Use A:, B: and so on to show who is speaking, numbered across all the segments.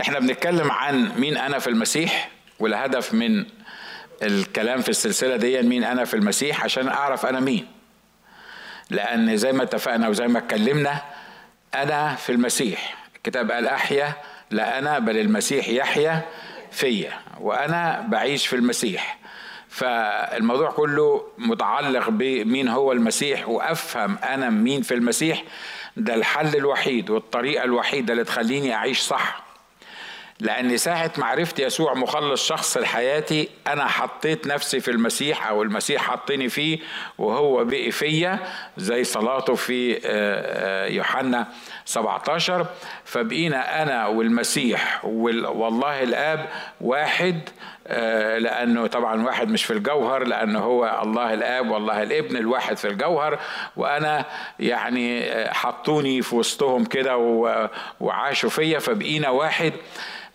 A: إحنا بنتكلم عن مين أنا في المسيح والهدف من الكلام في السلسلة دي مين أنا في المسيح عشان أعرف أنا مين. لأن زي ما اتفقنا وزي ما اتكلمنا أنا في المسيح. الكتاب قال أحيا لا أنا بل المسيح يحيا فيا وأنا بعيش في المسيح. فالموضوع كله متعلق بمين هو المسيح وأفهم أنا مين في المسيح. ده الحل الوحيد والطريقة الوحيدة اللي تخليني أعيش صح. لأن ساعة معرفة يسوع مخلص شخص لحياتي أنا حطيت نفسي في المسيح أو المسيح حطني فيه وهو بقي فيا زي صلاته في يوحنا 17 فبقينا أنا والمسيح والله الآب واحد لأنه طبعا واحد مش في الجوهر لأنه هو الله الآب والله الابن الواحد في الجوهر. وأنا يعني حطوني في وسطهم كده وعاشوا فيا. فبقينا واحد.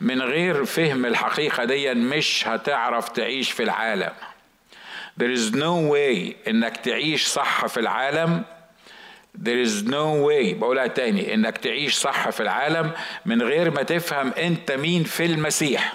A: من غير فهم الحقيقة دي مش هتعرف تعيش في العالم. There is no way إنك تعيش صح في العالم. There is no way بقولها تاني إنك تعيش صح في العالم من غير ما تفهم أنت مين في المسيح.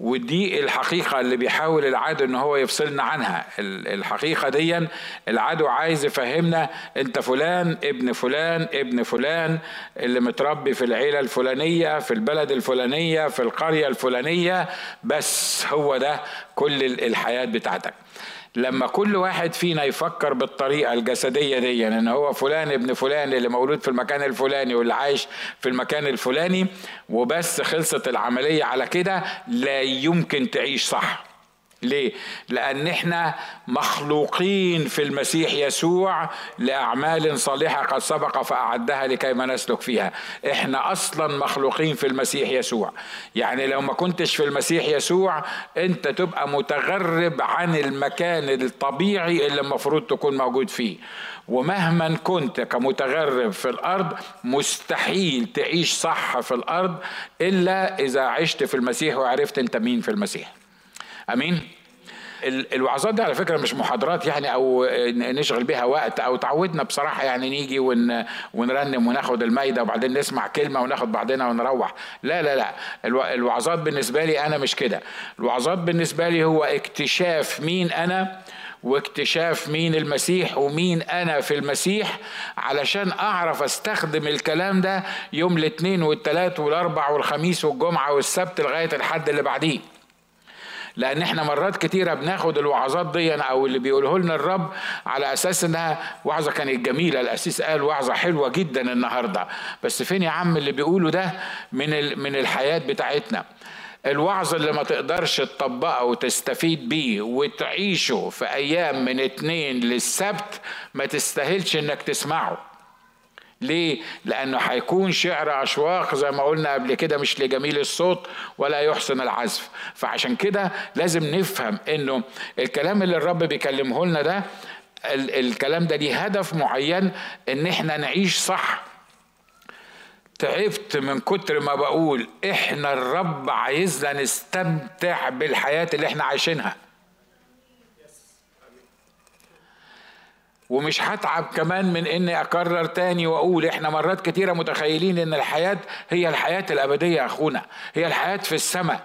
A: ودي الحقيقة اللي بيحاول العدو إن هو يفصلنا عنها. الحقيقة دي العدو عايز يفهمنا أنت فلان ابن فلان ابن فلان اللي متربي في العيلة الفلانية في البلد الفلانية في القرية الفلانية بس هو ده كل الحياة بتاعتك. لما كل واحد فينا يفكر بالطريقة الجسدية دي إن هو فلان ابن فلان اللي مولود في المكان الفلاني واللي عايش في المكان الفلاني وبس خلصت العملية على كده لا يمكن تعيش صح. ليه؟ لأن إحنا مخلوقين في المسيح يسوع لأعمال صالحة قد سبق فأعدها لكي ما نسلك فيها. إحنا أصلا مخلوقين في المسيح يسوع. يعني لو ما كنتش في المسيح يسوع أنت تبقى متغرب عن المكان الطبيعي اللي المفروض تكون موجود فيه. ومهما كنت كمتغرب في الأرض مستحيل تعيش صح في الأرض إلا إذا عشت في المسيح وعرفت أنت مين في المسيح. أمين. الوعظات دي على فكرة مش محاضرات يعني أو نشغل بها وقت أو تعودنا بصراحة يعني نيجي ون ونرنم وناخد المايده وبعدين نسمع كلمة وناخد بعضنا ونروح. لا لا لا. الوعظات بالنسبة لي أنا مش كده. الوعظات بالنسبة لي هو اكتشاف مين أنا واكتشاف مين المسيح ومين أنا في المسيح علشان أعرف أستخدم الكلام ده يوم الاثنين والثلاث والأربع والخميس والجمعة والسبت لغاية الحد اللي بعديه. لأن إحنا مرات كتيره بناخد الوعظات دي أو اللي بيقوله لنا الرب على أساس انها وعظة كانت جميلة. الاسيس قال وعظة حلوة جدا النهارده. بس فين يا عم اللي بيقوله ده من من الحياة بتاعتنا؟ الوعظ اللي ما تقدرش تطبقه وتستفيد بيه وتعيشه في أيام من اتنين للسبت ما تستاهلش انك تسمعه. ليه؟ لأنه هيكون شعر أشواق زي ما قلنا قبل كده مش لجميل الصوت ولا يحسن العزف. فعشان كده لازم نفهم إنه الكلام اللي الرب بيكلمه لنا ده الكلام ده ليه هدف معين إن إحنا نعيش صح. تعبت من كتر ما بقول إحنا الرب عايزنا نستمتع بالحياة اللي إحنا عايشينها. ومش هتعب كمان من إني أكرر تاني وأقول إحنا مرات كتيرة متخيلين إن الحياة هي الحياة الأبدية يا أخونا هي الحياة في السماء.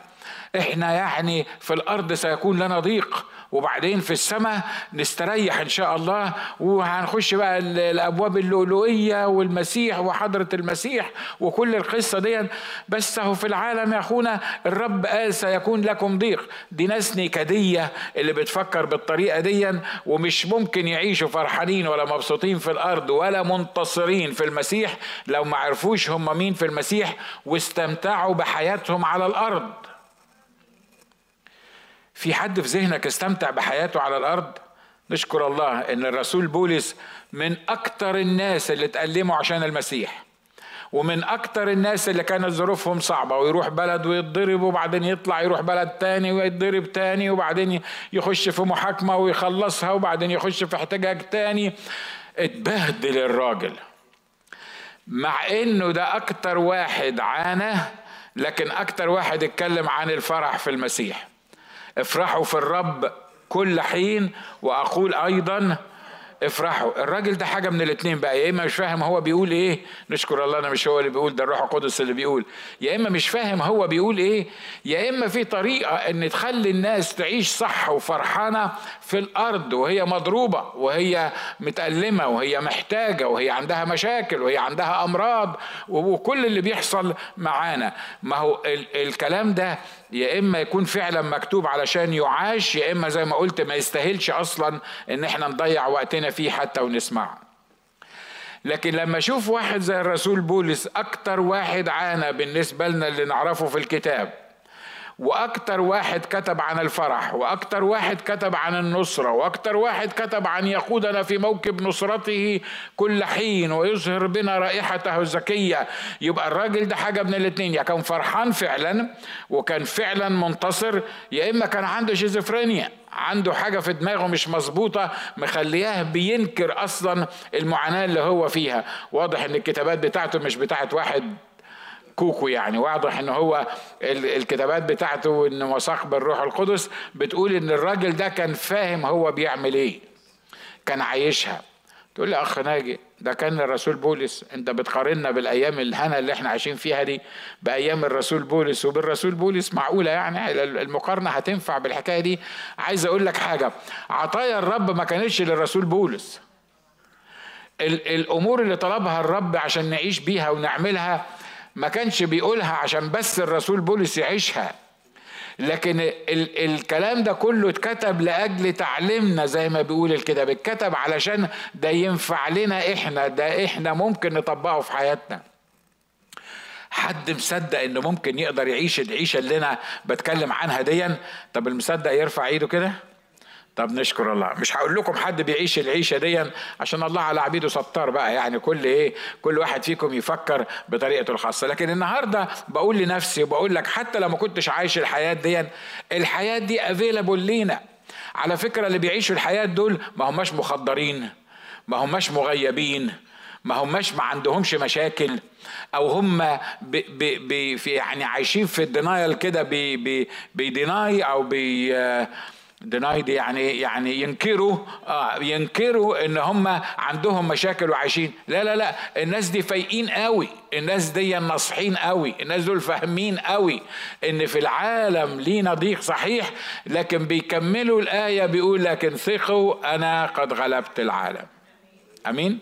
A: إحنا يعني في الأرض سيكون لنا ضيق. وبعدين في السماء نستريح إن شاء الله وهنخش بقى الأبواب اللؤلؤية والمسيح وحضرة المسيح وكل القصة دي بس هو في العالم يا أخونا الرب قال سيكون لكم ضيق. دي ناس نكديه اللي بتفكر بالطريقة دي ومش ممكن يعيشوا فرحانين ولا مبسوطين في الأرض ولا منتصرين في المسيح لو ما عرفوش هم مين في المسيح واستمتعوا بحياتهم على الأرض. في حد في ذهنك استمتع بحياته على الأرض؟ نشكر الله إن الرسول بولس من أكتر الناس اللي اتألموا عشان المسيح ومن أكتر الناس اللي كانت ظروفهم صعبة ويروح بلد ويتضرب وبعدين يطلع يروح بلد تاني ويتضرب تاني وبعدين يخش في محاكمة ويخلصها وبعدين يخش في احتجاج تاني. اتبهدل الراجل. مع إنه ده أكتر واحد عانى لكن أكتر واحد اتكلم عن الفرح في المسيح. افرحوا في الرب كل حين وأقول أيضا افرحوا. الراجل ده حاجة من الاثنين بقى. يا إما مش فاهم هو بيقول إيه. نشكر الله أنا مش هو اللي بيقول ده الروح القدس اللي بيقول. يا إما مش فاهم هو بيقول إيه. يا إما في طريقة إن تخلي الناس تعيش صح وفرحانة في الأرض وهي مضروبة وهي متألمة وهي محتاجة وهي عندها مشاكل وهي عندها أمراض وكل اللي بيحصل معانا. ما هو الكلام ده يا إما يكون فعلا مكتوب علشان يعاش يا إما زي ما قلت ما يستاهلش أصلا إن إحنا نضيع وقتنا فيه حتى ونسمعه. لكن لما أشوف واحد زي الرسول بولس أكتر واحد عانى بالنسبة لنا اللي نعرفه في الكتاب وأكتر واحد كتب عن الفرح وأكتر واحد كتب عن النصرة وأكتر واحد كتب عن يقودنا في موكب نصرته كل حين ويظهر بنا رائحته الزكيه يبقى الراجل ده حاجة من الاثنين يا كان فرحان فعلا وكان فعلا منتصر يا إما كان عنده شيزوفرينيا. عنده حاجة في دماغه مش مظبوطة مخلياه بينكر أصلا المعاناة اللي هو فيها. واضح إن الكتابات بتاعته مش بتاعت واحد كوكو يعني. واضح إن هو الكتابات بتاعته ان وثق بالروح القدس بتقول إن الراجل ده كان فاهم هو بيعمل إيه كان عايشها. تقول لي أخ ناجي ده كان الرسول بولس. انت بتقارنا بالأيام الهنا اللي إحنا عايشين فيها دي بأيام الرسول بولس. وبالرسول بولس معقولة يعني المقارنة هتنفع بالحكاية دي. عايز أقول لك حاجة. عطايا الرب ما كانتش للرسول بولس. الأمور اللي طلبها الرب عشان نعيش بيها ونعملها ما كانش بيقولها عشان بس الرسول بولس يعيشها. لكن ال الكلام ده كله اتكتب لأجل تعليمنا زي ما بيقول الكتاب. اتكتب علشان ده ينفع لنا إحنا ده إحنا ممكن نطبقه في حياتنا. حد مصدق إنه ممكن يقدر يعيش العيشة اللي أنا بتكلم عنها ديا؟ طب المصدق يرفع إيده كده؟ طب نشكر الله. مش هقول لكم حد بيعيش العيشة دي عشان الله على عبيده ستار بقى. يعني كل إيه؟ كل واحد فيكم يفكر بطريقته الخاصة. لكن النهارده بقول لنفسي وبقول لك حتى لو ما كنتش عايش الحياة دي الحياة دي available لينا. على فكرة اللي بيعيشوا الحياة دول ما هماش مخدرين ما هماش مغيبين ما هماش ما عندهمش مشاكل أو هم بي بي في يعني عايشين في ال denial كده بيديناي أو بي دينايد يعني يعني ينكروا آه ينكروا إن هم عندهم مشاكل وعايشين. لا لا لا الناس دي فايقين قوي. الناس دي ناصحين قوي. الناس دول فاهمين قوي إن في العالم لينا ضيق صحيح لكن بيكملوا الآية بيقول لكن ثقوا أنا قد غلبت العالم. آمين؟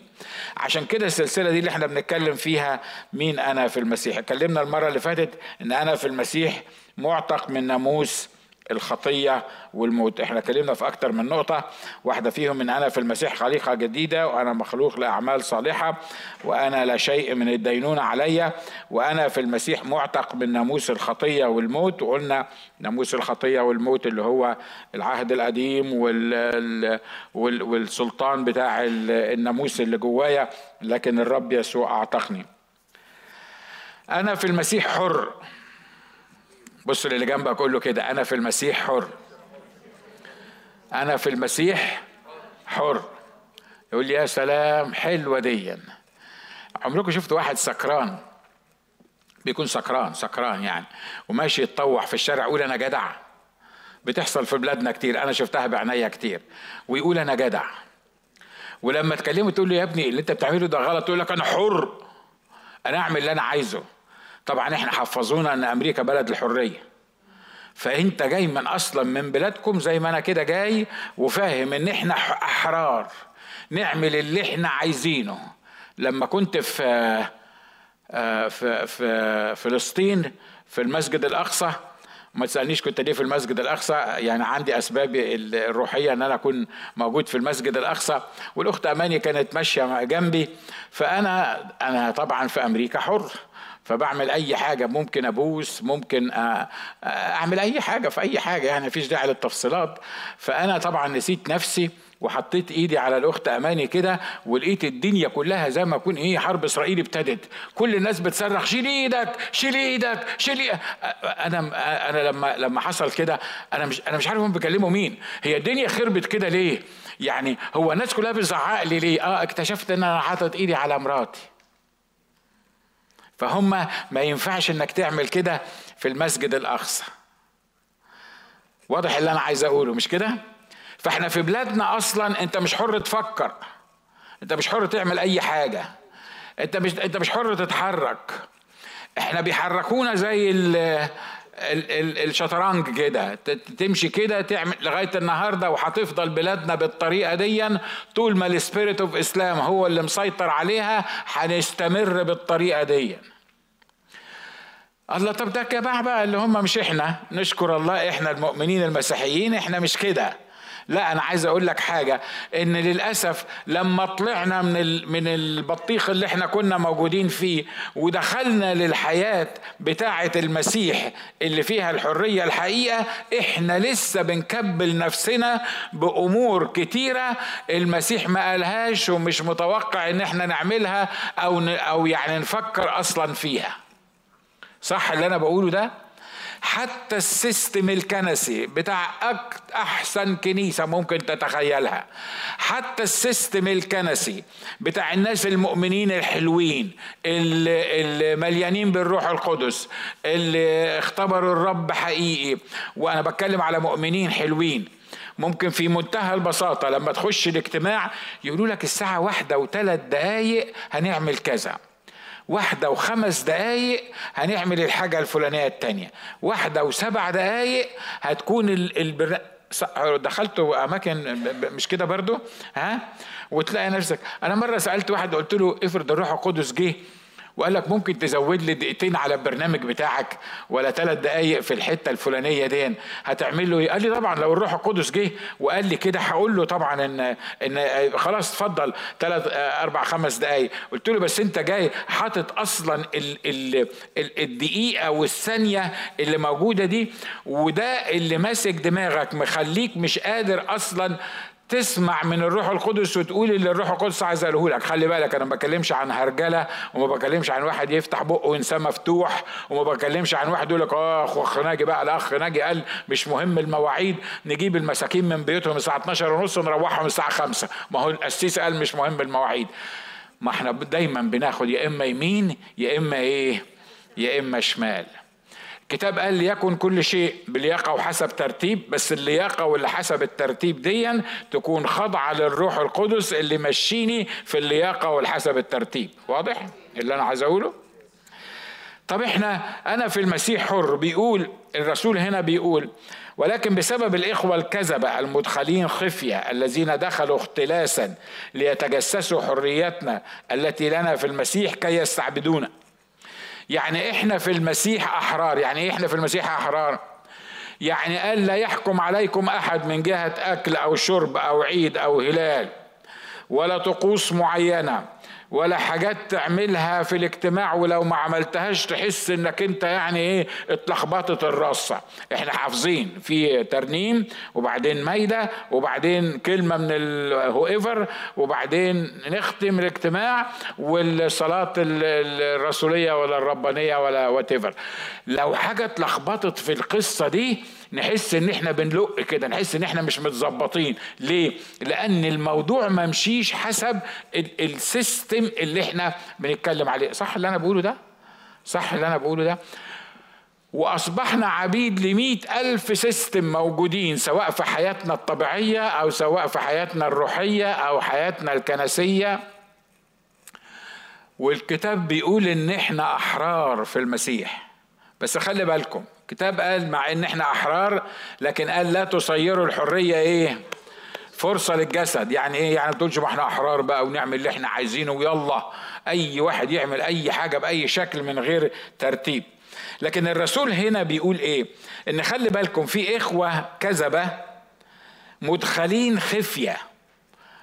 A: عشان كده السلسلة دي اللي إحنا بنتكلم فيها مين أنا في المسيح. اتكلمنا المرة اللي فاتت إن أنا في المسيح معتق من ناموس الخطية والموت. إحنا اتكلمنا في أكتر من نقطة. واحدة فيهم إن أنا في المسيح خليقة جديدة وأنا مخلوق لأعمال صالحة وأنا لا شيء من الدينونة عليا وأنا في المسيح معتق من ناموس الخطية والموت. وقلنا ناموس الخطية والموت اللي هو العهد القديم وال والسلطان بتاع الناموس اللي جوايا. لكن الرب يسوع أعتقني. أنا في المسيح حر. بص للي جنبك قول له كده أنا في المسيح حر. أنا في المسيح حر. يقول لي يا سلام حلوة ديا عمركم شفتوا واحد سكران؟ بيكون سكران سكران يعني. وماشي يتطوح في الشارع يقول أنا جدع. بتحصل في بلادنا كتير أنا شفتها بعينيا كتير. ويقول أنا جدع. ولما تكلمه تقول له يا ابني اللي أنت بتعمله ده غلط يقول لك أنا حر. أنا أعمل اللي أنا عايزه. طبعا إحنا حفظونا إن أمريكا بلد الحرية. فأنت جاي من أصلا من بلادكم زي ما أنا كده جاي وفاهم إن إحنا أحرار. نعمل اللي إحنا عايزينه. لما كنت في آه، في في فلسطين في المسجد الأقصى ما تسألنيش كنت ليه في المسجد الأقصى يعني عندي اسباب الروحية إن أنا أكون موجود في المسجد الأقصى والأخت أماني كانت ماشية جنبي. فأنا أنا طبعا في أمريكا حر. فبعمل أي حاجة. ممكن أبوس ممكن أعمل أي حاجة. في أي حاجة يعني مفيش داعي للتفصيلات. فأنا طبعا نسيت نفسي وحطيت إيدي على الأخت أماني كده ولقيت الدنيا كلها زي ما يكون إيه حرب إسرائيل ابتدت. كل الناس بتصرخ شيل إيدك شيل إيدك شيل أنا أنا لما لما حصل كده أنا مش أنا مش عارف هم بيكلموا مين. هي الدنيا خربت كده ليه؟ يعني هو الناس كلها بتزعق لي ليه؟ آه اكتشفت إن أنا حاطط إيدي على مراتي. فهم ما ينفعش إنك تعمل كده في المسجد الأقصى. واضح اللي أنا عايز أقوله مش كده؟ فإحنا في بلادنا أصلا أنت مش حر تفكر أنت مش حر تعمل أي حاجة أنت مش أنت مش حر تتحرك. إحنا بيحركونا زي ال الشطرنج كده تمشي كده تعمل لغاية النهارده وهتفضل بلادنا بالطريقة دي طول ما السبيريت أوف إسلام هو اللي مسيطر عليها هنستمر بالطريقة دي. الله طب ده كباع بقى اللي هم مش إحنا. نشكر الله إحنا المؤمنين المسيحيين إحنا مش كده. لا أنا عايز أقول لك حاجة إن للأسف لما طلعنا من من البطيخ اللي إحنا كنا موجودين فيه ودخلنا للحياة بتاعة المسيح اللي فيها الحرية الحقيقة إحنا لسه بنكبل نفسنا بأمور كتيرة المسيح ما قالهاش ومش متوقع إن إحنا نعملها أو أو يعني نفكر أصلا فيها. صح اللي أنا بقوله ده؟ حتى ال system الكنسي بتاع أحسن كنيسة ممكن تتخيلها. حتى ال system الكنسي بتاع الناس المؤمنين الحلوين اللي مليانين بالروح القدس اللي اختبروا الرب حقيقي. وأنا بتكلم على مؤمنين حلوين. ممكن في منتهى البساطة لما تخش الاجتماع يقولوا لك الساعة واحدة وثلاث دقايق هنعمل كذا. واحدة وخمس دقايق هنعمل الحاجة الفلانية التانية. واحدة وسبع دقايق هتكون البر... دخلت أماكن مش كده برضو؟ ها؟ وتلاقي نفسك أنا مرة سألت واحد قلت له افرض الروح القدس جه وقال لك ممكن تزود لي دقيقتين على البرنامج بتاعك ولا ثلاث دقايق في الحتة الفلانية دي هتعمل له إيه؟ قال لي طبعا لو الروح القدس جه وقال لي كده هقول له طبعا ان ان خلاص اتفضل ثلاث أربع خمس دقايق قلت له بس أنت جاي حاطط أصلا ال ال ال الدقيقة والثانية اللي موجودة دي وده اللي ماسك دماغك مخليك مش قادر أصلا تسمع من الروح القدس وتقول اللي الروح القدس عايز اقوله لك. خلي بالك أنا ما بكلمش عن هرجلة وما بكلمش عن واحد يفتح بقه وينساه مفتوح وما بكلمش عن واحد يقول لك آه أخ ناجي بقى الأخ ناجي قال مش مهم المواعيد نجيب المساكين من بيوتهم الساعة 12 ونص ونروحهم الساعة 5 ما هو القسيس قال مش مهم المواعيد. ما إحنا دايما بناخد يا إما يمين يا إما إيه؟ يا إما شمال. الكتاب قال ليكن كل شيء بلياقة وحسب ترتيب بس اللياقة واللي حسب الترتيب دي تكون خاضعه للروح القدس اللي مشيني في اللياقة والحسب الترتيب. واضح اللي أنا عايز أقوله؟ طب إحنا أنا في المسيح حر بيقول الرسول هنا بيقول ولكن بسبب الإخوة الكذبة المدخلين خفية الذين دخلوا اختلاسا ليتجسسوا حريتنا التي لنا في المسيح كي يستعبدونا يعني إحنا في المسيح أحرار. يعني إيه إحنا في المسيح أحرار؟ يعني قال لا يحكم عليكم أحد من جهة أكل أو شرب أو عيد أو هلال ولا طقوس معينة. ولا حاجات تعملها في الاجتماع ولو ما عملتهاش تحس إنك أنت يعني إيه اتلخبطت الرصة إحنا حافظين في ترنيم وبعدين مايدة وبعدين كلمة من ال whoever وبعدين نختم الاجتماع والصلاة الرسولية ولا الربانية ولا what لو حاجة اتلخبطت في القصة دي نحس إن إحنا بنلق كده نحس إن إحنا مش متظبطين. ليه؟ لأن الموضوع ما مشيش حسب ال system اللي إحنا بنتكلم عليه. صح اللي أنا بقوله ده؟ صح اللي أنا بقوله ده؟ وأصبحنا عبيد لمئة ألف system موجودين سواء في حياتنا الطبيعية أو سواء في حياتنا الروحية أو حياتنا الكنسية. والكتاب بيقول إن إحنا أحرار في المسيح. بس خلي بالكم الكتاب قال مع إن إحنا أحرار لكن قال لا تصيروا الحرية إيه؟ فرصة للجسد. يعني إيه؟ يعني تقولش ما إحنا أحرار بقى ونعمل اللي إحنا عايزينه ويلا. أي واحد يعمل أي حاجة بأي شكل من غير ترتيب. لكن الرسول هنا بيقول إيه؟ إن خلي بالكم في إخوة كذبة مدخلين خفية.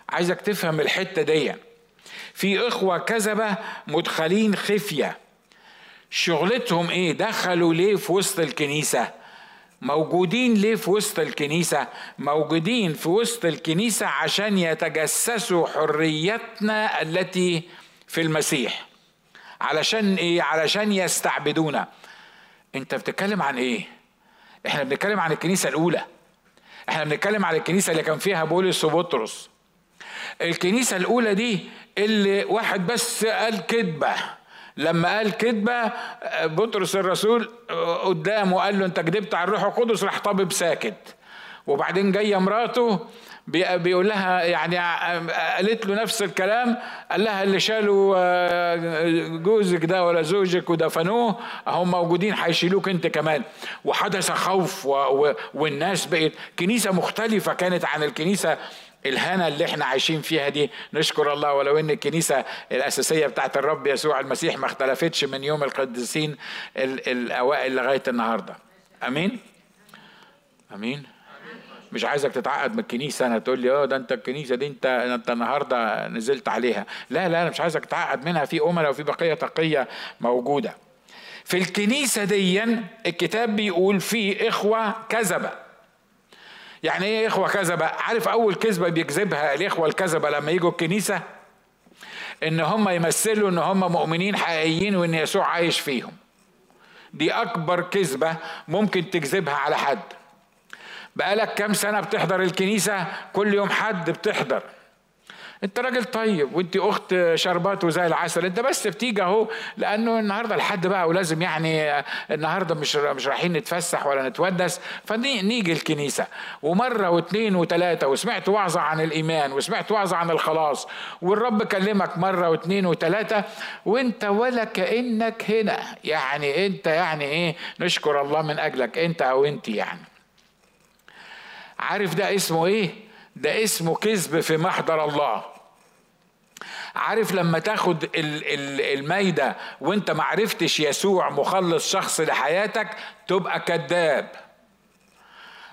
A: عايزك تفهم الحتة دي. في إخوة كذبة مدخلين خفية. شغلتهم إيه؟ دخلوا ليه في وسط الكنيسة؟ موجودين ليه في وسط الكنيسة؟ موجودين في وسط الكنيسة عشان يتجسسوا حريتنا التي في المسيح. علشان إيه؟ علشان يستعبدونا. انت بتتكلم عن إيه؟ إحنا بنتكلم عن الكنيسة الأولى. إحنا بنتكلم عن الكنيسة اللي كان فيها بولس وبطرس. الكنيسة الأولى دي اللي واحد بس قال كذبه لما قال كذبة بطرس الرسول قدامه قال له أنت كذبت على الروح القدس راح طبيب ساكت. وبعدين جاية مراته بيقول لها يعني قالت له نفس الكلام قال لها اللي شالوا آه، جوزك ده ولا زوجك ودفنوه هم موجودين هيشيلوك أنت كمان. وحدث خوف والناس بقت كنيسة مختلفة كانت عن الكنيسة الهنا اللي إحنا عايشين فيها دي. نشكر الله ولو إن الكنيسة الأساسية بتاعت الرب يسوع المسيح ما اختلفتش من يوم القديسين الأوائل لغاية النهارده. آمين؟ آمين؟ مش عايزك تتعقد من الكنيسة. أنا تقول لي آه ده أنت الكنيسة دي أنت أنت النهارده نزلت عليها. لا لا أنا مش عايزك تتعقد منها. في امنا وفي بقية تقية موجودة. في الكنيسة دي الكتاب بيقول في إخوة كذبة. يعني إيه إخوة كذبة؟ عارف أول كذبة بيكذبها الإخوة الكذبة لما يجوا الكنيسة؟ إن هم يمثلوا إن هم مؤمنين حقيقيين وإن يسوع عايش فيهم. دي أكبر كذبة ممكن تكذبها على حد. بقالك كام سنة بتحضر الكنيسة؟ كل يوم حد بتحضر. انت راجل طيب وانت اخت شربات وزي العسل انت بس بتيجي اهو لأنه النهارده الحد بقى ولازم يعني النهارده مش مش رايحين نتفسح ولا نتودس فنيجي الكنيسة. ومرة واثنين وثلاثه وسمعت وعظه عن الإيمان وسمعت وعظه عن الخلاص والرب كلمك مرة واثنين وثلاثه وانت ولا كأنك هنا. يعني انت يعني إيه نشكر الله من أجلك انت أو انت يعني. عارف ده اسمه إيه؟ ده اسمه كذب في محضر الله. عارف لما تاخد المايدة وانت معرفتش يسوع مخلص شخص لحياتك تبقى كذاب.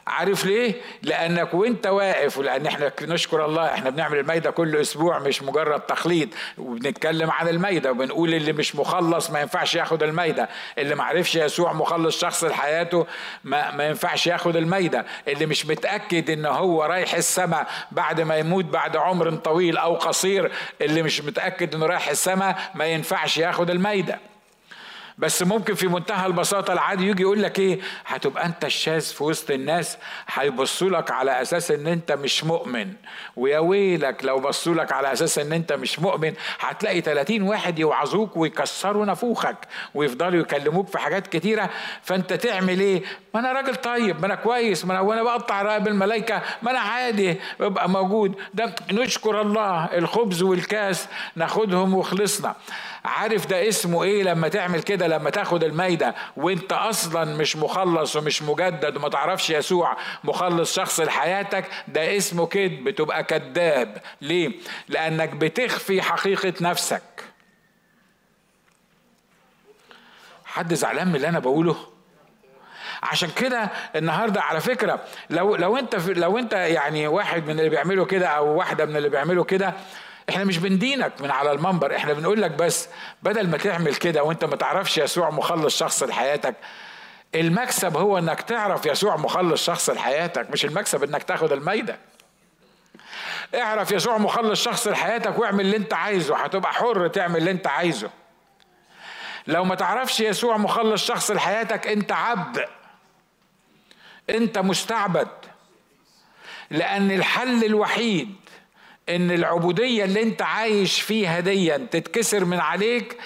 A: عارف ليه؟ لأنك وأنت واقف ولأن إحنا نشكر الله إحنا بنعمل الميدة كل أسبوع مش مجرد تخليط. وبنتكلم عن الميدة وبنقول اللي مش مخلص ما ينفعش ياخد الميدة. اللي ما عرفش يسوع مخلص شخص لحياته ما, ما ينفعش ياخد الميدة. اللي مش متأكد إن هو رايح السماء بعد ما يموت بعد عمر طويل أو قصير. اللي مش متأكد إنه رايح السماء ما ينفعش ياخد الميدة. بس ممكن في منتهى البساطة العادي يجي يقول لك إيه؟ هتبقى أنت الشاذ في وسط الناس هيبصوا لك على أساس إن أنت مش مؤمن. ويا ويلك لو بصوا لك على أساس إن أنت مش مؤمن هتلاقي 30 واحد يوعظوك ويكسروا نافوخك ويفضلوا يكلموك في حاجات كتيرة. فأنت تعمل إيه؟ ما أنا راجل طيب ما أنا كويس ما أنا وأنا بقطع رقاب الملائكة ما أنا عادي ببقى موجود. ده نشكر الله الخبز والكاس ناخدهم وخلصنا. عارف ده اسمه إيه لما تعمل كده؟ لما تاخد المايدة وأنت أصلا مش مخلص ومش مجدد وما تعرفش يسوع مخلص شخص لحياتك ده اسمه كذب تبقى كذاب. ليه؟ لأنك بتخفي حقيقة نفسك. حد زعلان من اللي أنا بقوله؟ عشان كده النهارده على فكرة لو لو انت لو انت يعني واحد من اللي بيعملوا كده أو واحدة من اللي بيعملوا كده إحنا مش بندينك من على المنبر إحنا بنقول لك بس بدل ما تعمل كده وانت ما تعرفش يسوع مخلص شخص لحياتك المكسب هو انك تعرف يسوع مخلص شخص لحياتك مش المكسب انك تاخد الميدة اعرف يسوع مخلص شخص لحياتك واعمل اللي انت عايزه هتبقى حر تعمل اللي انت عايزه. لو ما تعرفش يسوع مخلص شخص لحياتك انت عبد. انت مستعبد. لأن الحل الوحيد ان العبودية اللي انت عايش فيها دي تتكسر من عليك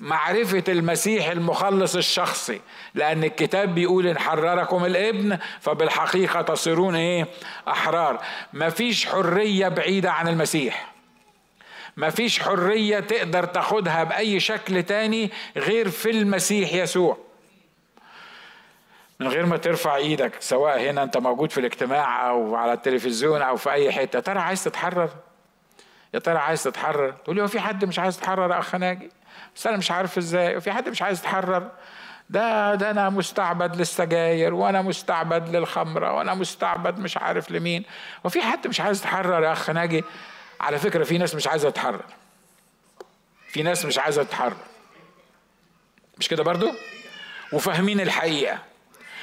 A: معرفة المسيح المخلص الشخصي. لأن الكتاب بيقول إن حرركم الابن فبالحقيقة تصيرون إيه؟ أحرار. مفيش حرية بعيدة عن المسيح. مفيش حرية تقدر تاخدها بأي شكل تاني غير في المسيح يسوع. من غير ما ترفع إيدك سواء هنا انت موجود في الاجتماع أو على التلفزيون أو في اي حتة. ترى عايز تتحرر؟ يا ترى عايز تتحرر؟ تقول لي هو في حد مش عايز يتحرر أخ ناجي؟ بس أنا مش عارف إزاي. وفي حد مش عايز يتحرر؟ ده ده أنا مستعبد للسجاير وأنا مستعبد للخمرة وأنا مستعبد مش عارف لمين. وفي حد مش عايز يتحرر يا أخ ناجي؟ على فكرة في ناس مش عايزة تتحرر. في ناس مش عايزة تتحرر. مش كده برضو؟ وفاهمين الحقيقة.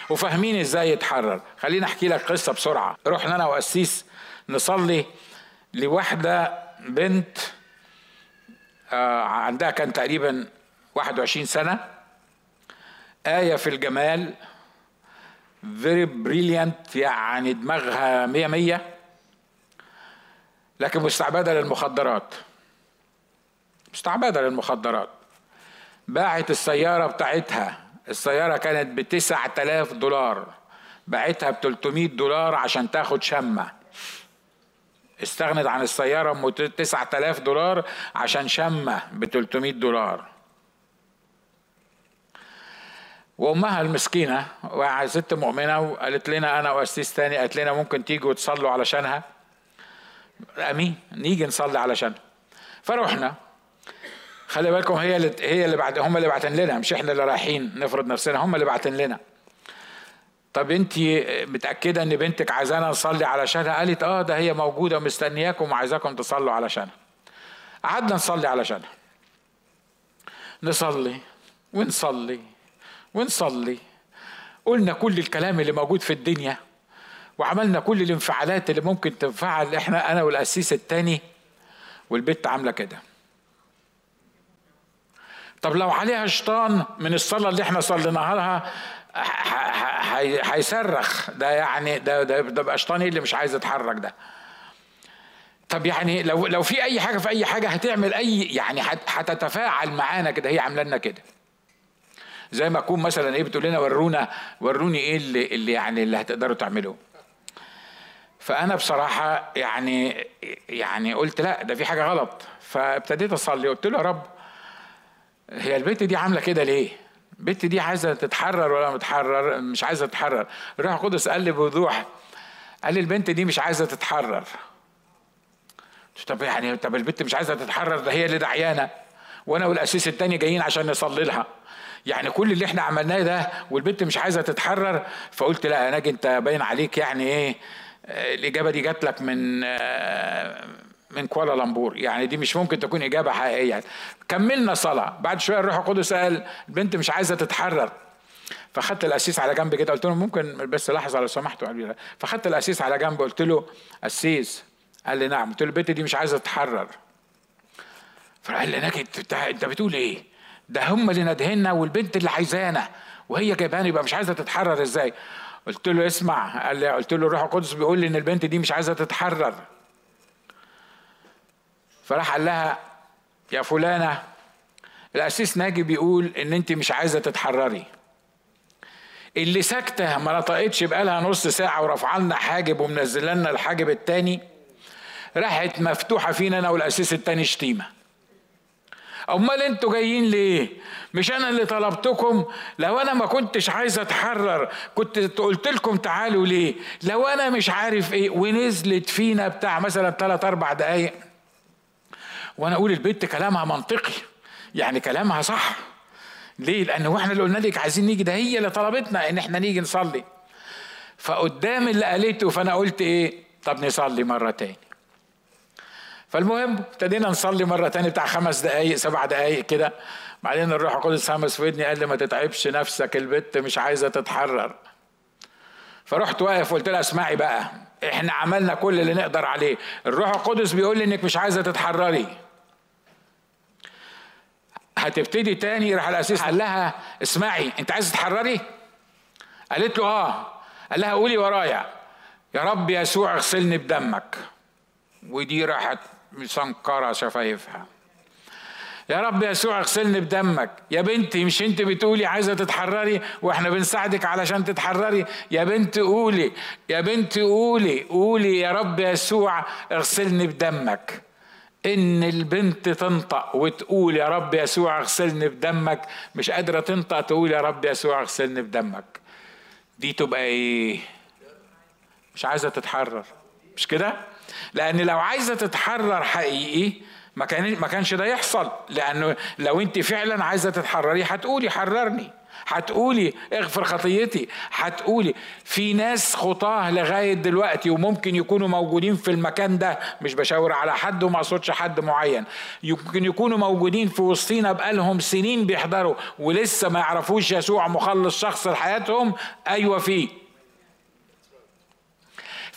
A: وفاهمين إزاي يتحرر. خليني أحكي لك قصة بسرعة. رحنا أنا وقسيس نصلي لواحده بنت آه، عندها كان تقريبا 21 سنة. آية في الجمال very brilliant يعني دماغها مية مية لكن مستعبدة للمخدرات. مستعبدة للمخدرات. باعت السيارة بتاعتها. السيارة كانت بتسعة آلاف دولار. بعتها ب 300 دولار عشان تاخد شمة. استغنت عن السيارة ب 9000 دولار عشان شمة ب 300 دولار. وأمها المسكينة ست مؤمنة وقالت لنا أنا واسيس تاني قالت لنا ممكن تيجوا تصلوا علشانها. أمين نيجي نصلي علشانها. فروحنا. خلي بالكم هي اللي هي اللي بعد هم اللي بعتن لنا مش إحنا اللي رايحين نفرض نفسنا هم اللي بعتن لنا. طب انت متأكدة ان بنتك عايزانا نصلي علشانها؟ قالت آه ده هي موجودة مستنياكم وعايزاكم تصلوا علشانها. قعدنا نصلي علشانها. نصلي ونصلي ونصلي. قلنا كل الكلام اللي موجود في الدنيا وعملنا كل الانفعالات اللي ممكن تنفعل إحنا أنا والقسيس التاني والبت عاملة كده. طب لو عليها شيطان من الصلاة اللي إحنا صليناها لها هيصرخ. ده يعني ده ده ده شيطان اللي مش عايز يتحرك ده؟ طب يعني لو لو في أي حاجة في أي حاجة هتعمل أي يعني هتتفاعل معانا كده هي عاملة لنا كده. زي ما اكون مثلا إيه بتقول لنا ورونا وروني إيه اللي, اللي يعني اللي هتقدروا تعملوه. فأنا بصراحة يعني يعني قلت لا ده في حاجة غلط. فابتديت أصلي قلت له يا رب هي البنت دي عاملة كده ليه؟ البنت دي عايزة تتحرر ولا متحرر مش عايزة تتحرر. الروح القدس قال لي بوضوح قال لي البنت دي مش عايزة تتحرر. طب يعني طب البنت مش عايزة تتحرر؟ ده هي اللي دعيانة. وأنا والقسيس التاني جايين عشان نصلي لها. يعني كل اللي إحنا عملناه ده والبنت مش عايزة تتحرر فقلت لا يا ناجي أنت باين عليك يعني إيه؟ الإجابة دي جات لك من من كوالالمبور يعني دي مش ممكن تكون إجابة حقيقية. كملنا صلاة. بعد شوية الروح القدس قال البنت مش عايزة تتحرر. فخدت القسيس على جنب كده. قلت له ممكن بس لحظة لو سمحتوا فخدت القسيس على جنب قلت له قسيس قال لي نعم. قلت له البنت دي مش عايزة تتحرر. فقال لي ناجي انت بتقول إيه؟ ده هم اللي ندهنا والبنت اللي عايزانا. وهي جايباني يبقى مش عايزة تتحرر إزاي؟ قلت له اسمع. قال لي قلت له الروح القدس بيقول لي إن البنت دي مش عايزة تتحرر. فراح قال لها يا فلانة الأسيس ناجي بيقول إن أنت مش عايزة تتحرري. اللي ساكتة ما نطقتش بقالها نص ساعة ورفع لنا حاجب ومنزل لنا الحاجب التاني راحت مفتوحة فينا أنا والأسيس التاني شتيمة. أمال أنتوا جايين ليه؟ مش أنا اللي طلبتكم؟ لو أنا ما كنتش عايز أتحرر كنت قلت لكم تعالوا ليه؟ لو أنا مش عارف إيه ونزلت فينا بتاع مثلا ثلاث أربع دقايق وأنا أقول البنت كلامها منطقي يعني كلامها صح. ليه؟ لأن وإحنا اللي قلنا لك عايزين نيجي ده هي اللي طلبتنا إن إحنا نيجي نصلي. فقدام اللي قالته فأنا قلت إيه؟ طب نصلي مرة تاني. فالمهم ابتدينا نصلي مرة تانية بتاع خمس دقايق سبع دقايق كده. بعدين الروح القدس همس في ودني قال لي ما تتعبش نفسك البت مش عايزة تتحرر. فرحت واقف قلت لها اسمعي بقى إحنا عملنا كل اللي نقدر عليه. الروح القدس بيقول لي إنك مش عايزة تتحرري. هتبتدي تاني؟ راح الاسيس قال لها اسمعي أنت عايزه تتحرري؟ قالت له آه. قال لها قولي ورايا. يا رب يسوع اغسلني بدمك. ودي راحت مسنكرة شفايفها. يا رب يسوع اغسلني بدمك. يا بنتي مش أنت بتقولي عايزة تتحرري؟ وإحنا بنساعدك علشان تتحرري. يا بنت قولي. يا بنت قولي قولي يا رب يسوع اغسلني بدمك. إن البنت تنطق وتقول يا رب يسوع اغسلني بدمك مش قادرة تنطق تقول يا رب يسوع اغسلني بدمك. دي تبقى إيه؟ مش عايزة تتحرر. مش كده؟ لأن لو عايزة تتحرر حقيقي ما كان ما كانش ده يحصل. لأنه لو أنت فعلا عايزة تتحرري هتقولي حررني. هتقولي اغفر خطيتي. هتقولي في ناس خطاة لغاية دلوقتي وممكن يكونوا موجودين في المكان ده. مش بشاور على حد وما أقصدش حد معين. يمكن يكونوا موجودين في وسطينا بقالهم سنين بيحضروا ولسه ما يعرفوش يسوع مخلص شخص لحياتهم. أيوه فيه.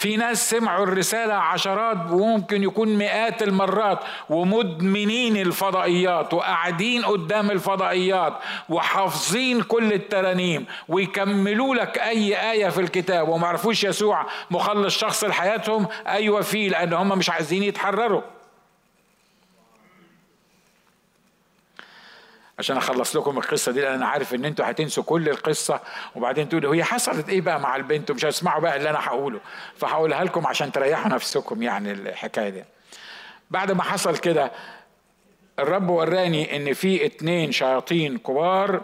A: في ناس سمعوا الرسالة عشرات وممكن يكون مئات المرات ومدمنين الفضائيات وقاعدين قدام الفضائيات وحافظين كل الترانيم ويكملوا لك أي آية في الكتاب وما عرفوش يسوع مخلص شخص لحياتهم أيوة فيه لأن هم مش عايزين يتحرروا. عشان أخلص لكم القصة دي لأن أنا عارف إن أنتوا هتنسوا كل القصة. وبعدين تقولوا هي حصلت إيه بقى مع البنت؟ ومش هتسمعوا بقى اللي أنا هقوله. فهقولها لكم عشان تريحوا نفسكم يعني الحكاية دي. بعد ما حصل كده الرب وراني إن في اتنين شياطين كبار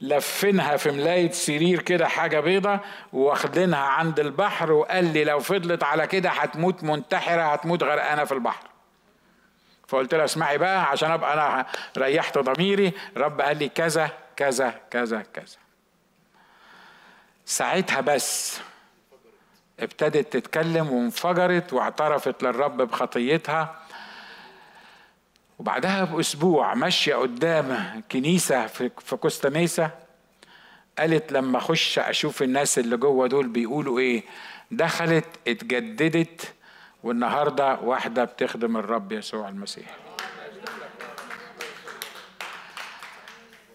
A: لفنها في ملاية سرير كده حاجة بيضة واخدينها عند البحر وقال لي لو فضلت على كده هتموت منتحرة هتموت غرقانة في البحر. فقلت له اسمعي بقى عشان أبقى أنا ريحت ضميري. رب قال لي كذا كذا كذا كذا. ساعتها بس ابتدت تتكلم وانفجرت واعترفت للرب بخطيتها. وبعدها بأسبوع ماشية قدام كنيسة في كوستا ميسا قالت لما أخش أشوف الناس اللي جوه دول بيقولوا إيه دخلت اتجددت والنهاردة واحدة بتخدم الرب يسوع المسيح.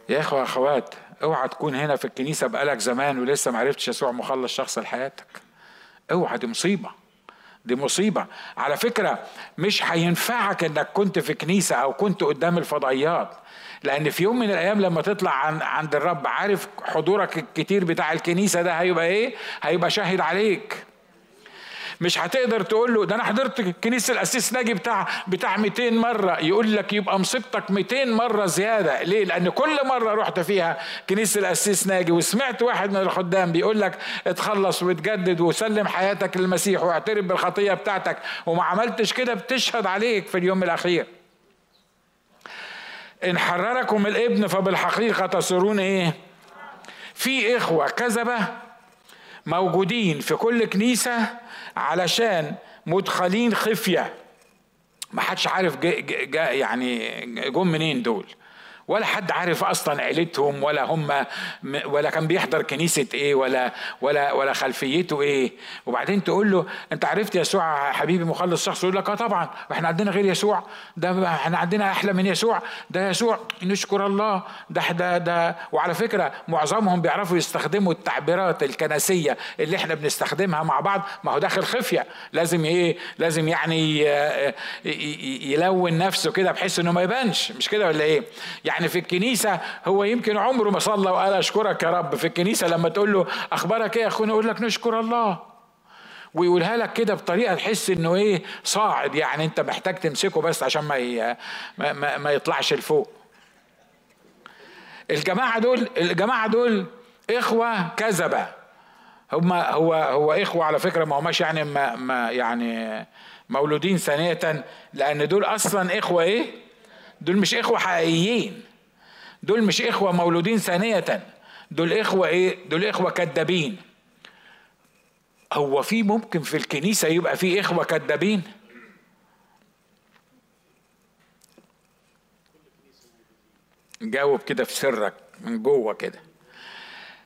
A: يا إخوة أخوات أوعى تكون هنا في الكنيسة بقالك زمان ولسه معرفتش يسوع مخلص شخص لحياتك. أوعى دي مصيبة. دي مصيبة. على فكرة مش هينفعك إنك كنت في كنيسة أو كنت قدام الفضائيات لأن في يوم من الأيام لما تطلع عن عند الرب عارف حضورك الكتير بتاع الكنيسة ده هيبقى إيه؟ هيبقى شاهد عليك. مش هتقدر تقول له ده أنا حضرت كنيسة الأسيس ناجي بتاع بتاع 200 مرة يقول لك يبقى مصيبتك 200 مرة زيادة. ليه؟ لأن كل مرة رحت فيها كنيسة الأسيس ناجي وسمعت واحد من الخدام بيقول لك اتخلص وتجدد وسلم حياتك للمسيح واعترف بالخطية بتاعتك. وما عملتش كده بتشهد عليك في اليوم الأخير. إن حرركم الابن فبالحقيقة تصيرون إيه؟ في إخوة. كذبة. موجودين في كل كنيسة علشان مدخلين خفية. ما حدش عارف جا جا يعني جم منين دول. ولا حد عارف أصلا عيلتهم ولا هم ولا كان بيحضر كنيسة إيه ولا ولا ولا خلفيته إيه. وبعدين تقول له أنت عرفت يسوع حبيبي مخلص شخص؟ يقول لك آه طبعا وإحنا عندنا غير يسوع. ده إحنا عندنا أحلى من يسوع. ده يسوع نشكر الله. ده ده ده وعلى فكرة معظمهم بيعرفوا يستخدموا التعبيرات الكنسية اللي إحنا بنستخدمها مع بعض. ما هو داخل خفية. لازم إيه لازم يعني يلون نفسه كده بحيث إنه ما يبانش. مش كده ولا إيه؟ يعني يعني في الكنيسة هو يمكن عمره ما صلى وقال أشكرك يا رب. في الكنيسة لما تقول له أخبارك إيه يا أخونا؟ يقول لك نشكر الله. ويقولها لك كده بطريقة تحس إنه إيه؟ صاعد. يعني أنت محتاج تمسكه بس عشان ما ما, ما يطلعش لفوق. الجماعة دول الجماعة دول إخوة كذبة. هم هو هو إخوة على فكرة ما هماش يعني ما, ما يعني مولودين ثانية لأن دول أصلا إخوة إيه؟ دول مش إخوة حقيقيين. دول مش إخوة مولودين ثانية. دول إخوة إيه؟ دول إخوة كذابين هو في ممكن في الكنيسة يبقى في إخوة كذابين؟ جاوب كده في سرك من جوه كده.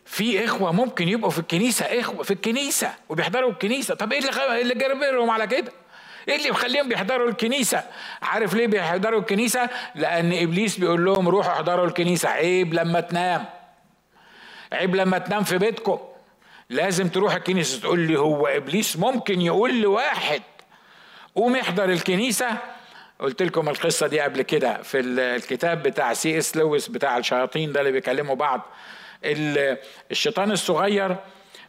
A: في إخوة ممكن يبقوا في الكنيسة إخوة في الكنيسة وبيحضروا الكنيسة. طب إيه اللي خ... اللي جربهم على كده؟ إيه اللي مخليهم بيحضروا الكنيسة؟ عارف ليه بيحضروا الكنيسة؟ لأن إبليس بيقول لهم روحوا احضروا الكنيسة. عيب لما تنام. عيب لما تنام في بيتكم. لازم تروح الكنيسة تقول لي هو إبليس ممكن يقول لواحد. قوم احضر الكنيسة. قلت لكم القصة دي قبل كده في الكتاب بتاع سي إس لويس بتاع الشياطين ده اللي بيكلموا بعض. الشيطان الصغير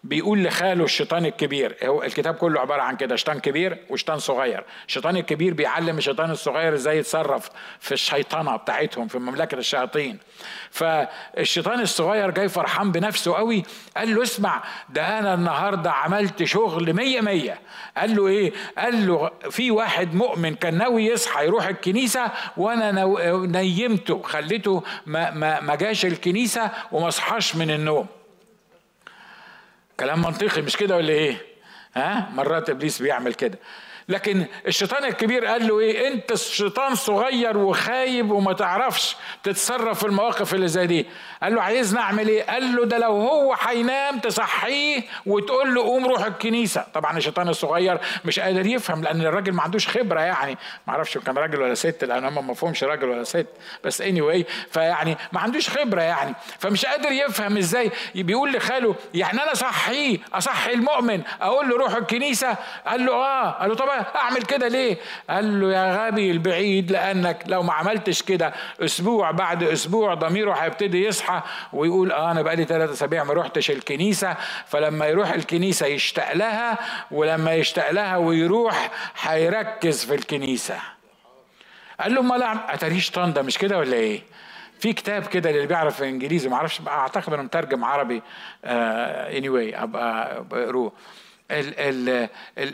A: بيقول لخاله الشيطان الكبير هو الكتاب كله عبارة عن كده شيطان كبير وشيطان صغير. الشيطان الكبير بيعلم الشيطان الصغير إزاي يتصرف في الشيطنة بتاعتهم في مملكة الشياطين. فالشيطان الصغير جاي فرحان بنفسه قوي قال له اسمع ده أنا النهارده عملت شغل مية مية. قال له إيه؟ قال له في واحد مؤمن كان ناوي يصحى يروح الكنيسة وأنا نيمته خليته ما, ما, ما جاش الكنيسة وما صحاش من النوم. كلام منطقي مش كده ولا إيه؟ ها؟ مرات إبليس بيعمل كده. لكن الشيطان الكبير قال له إيه؟ أنت شيطان صغير وخايب وما تعرفش تتصرف في المواقف اللي زي دي. قال له عايزني أعمل إيه؟ قال له ده لو هو هينام تصحيه وتقول له قوم روح الكنيسة. طبعا الشيطان الصغير مش قادر يفهم لأن الراجل ما عندوش خبرة يعني. ما أعرفش كان راجل ولا ست لأن هم ما فهمش راجل ولا ست. بس اني anyway فيعني ما عندوش خبرة يعني. فمش قادر يفهم إزاي. بيقول لخاله يعني أنا أصحيه أصحي المؤمن أقول له روح الكنيسة؟ قال له آه. قال له طب أعمل كده ليه؟ قال له يا غبي البعيد لأنك لو ما عملتش كده أسبوع بعد أسبوع ضميره هيبتدي يصحى ويقول آه أنا بقالي ثلاثة أسابيع ما روحتش الكنيسة فلما يروح الكنيسة يشتاق لها ولما يشتاق لها ويروح هيركز في الكنيسة. قال له ما أتاريش طنده مش كده ولا إيه؟ في كتاب كده اللي بيعرف إنجليزي ما أعرفش أعتقد إنه مترجم عربي اني uh, anyway أبقى بقروه ال ال